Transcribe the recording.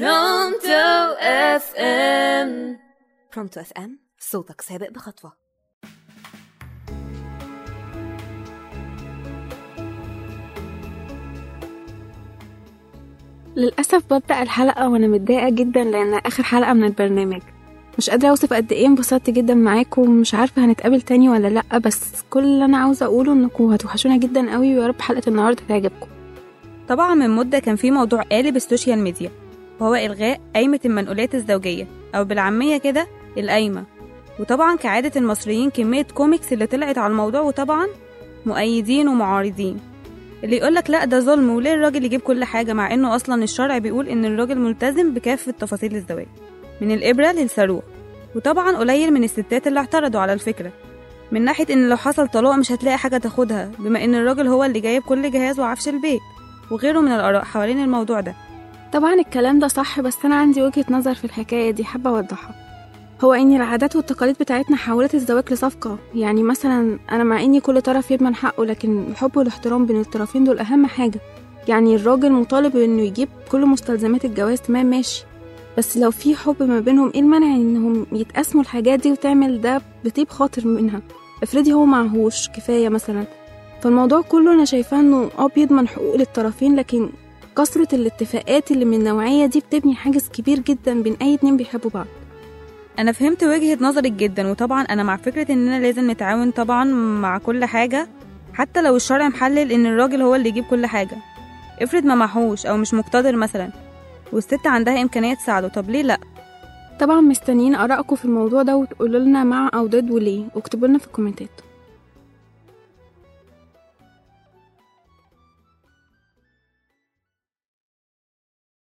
برونتو اف ام برونتو اف ام صوتك سابق بخطوة. للأسف ببدأ الحلقة وأنا متضايقة جدا لأن آخر حلقة من البرنامج. مش قادرة أوصف قد إيه انبسطت جدا معاكم. مش عارفة هنتقابل تاني ولا لأ بس كل اللي أنا عاوزة أقوله إنكم هتوحشونا جدا قوي ويا رب حلقة النهاردة تعجبكم. طبعا من مدة كان في موضوع قالب ال social media. وهو إلغاء قايمة المنقولات الزوجية أو بالعامية كده القايمة. وطبعا كعادة المصريين كمية كوميكس اللي طلعت على الموضوع وطبعا مؤيدين ومعارضين. اللي يقولك لا ده ظلم وليه الراجل يجيب كل حاجة مع إنه أصلا الشرع بيقول إن الراجل ملتزم بكافة تفاصيل الزواج. من الإبرة للصاروخ. وطبعا قليل من الستات اللي اعترضوا على الفكرة. من ناحية إن لو حصل طلاق مش هتلاقي حاجة تاخدها بما إن الراجل هو اللي جايب كل جهاز وعفش البيت. وغيره من الآراء حوالين الموضوع ده. طبعا الكلام ده صح بس أنا عندي وجهة نظر في الحكاية دي حابة أوضحها. هو إن العادات والتقاليد بتاعتنا حولت الزواج لصفقة. يعني مثلا أنا مع إني كل طرف يضمن حقه لكن الحب والاحترام بين الطرفين دول أهم حاجة. يعني الراجل مطالب إنه يجيب كل مستلزمات الجواز تمام ماشي. بس لو في حب ما بينهم إيه المانع إنهم يتقسموا الحاجات دي وتعمل ده بطيب خاطر منها؟ افرضي هو معهوش كفاية مثلا. فالموضوع كله أنا شايفاه إنه آه بيضمن حقوق للطرفين لكن كثرة الاتفاقات اللي من النوعية دي بتبني حاجز كبير جدا بين أي اتنين بيحبوا بعض. أنا فهمت وجهة نظرك جدا وطبعا أنا مع فكرة اننا لازم نتعاون طبعا مع كل حاجة حتى لو الشرع محلل إن الراجل هو اللي يجيب كل حاجة. افرض ما معهوش أو مش مقتدر مثلا والست عندها امكانية تساعده طب ليه لأ؟ طبعا مستنيين آرائكم في الموضوع ده وتقولوا لنا مع أو ضد وليه واكتبوا لنا في الكومنتات.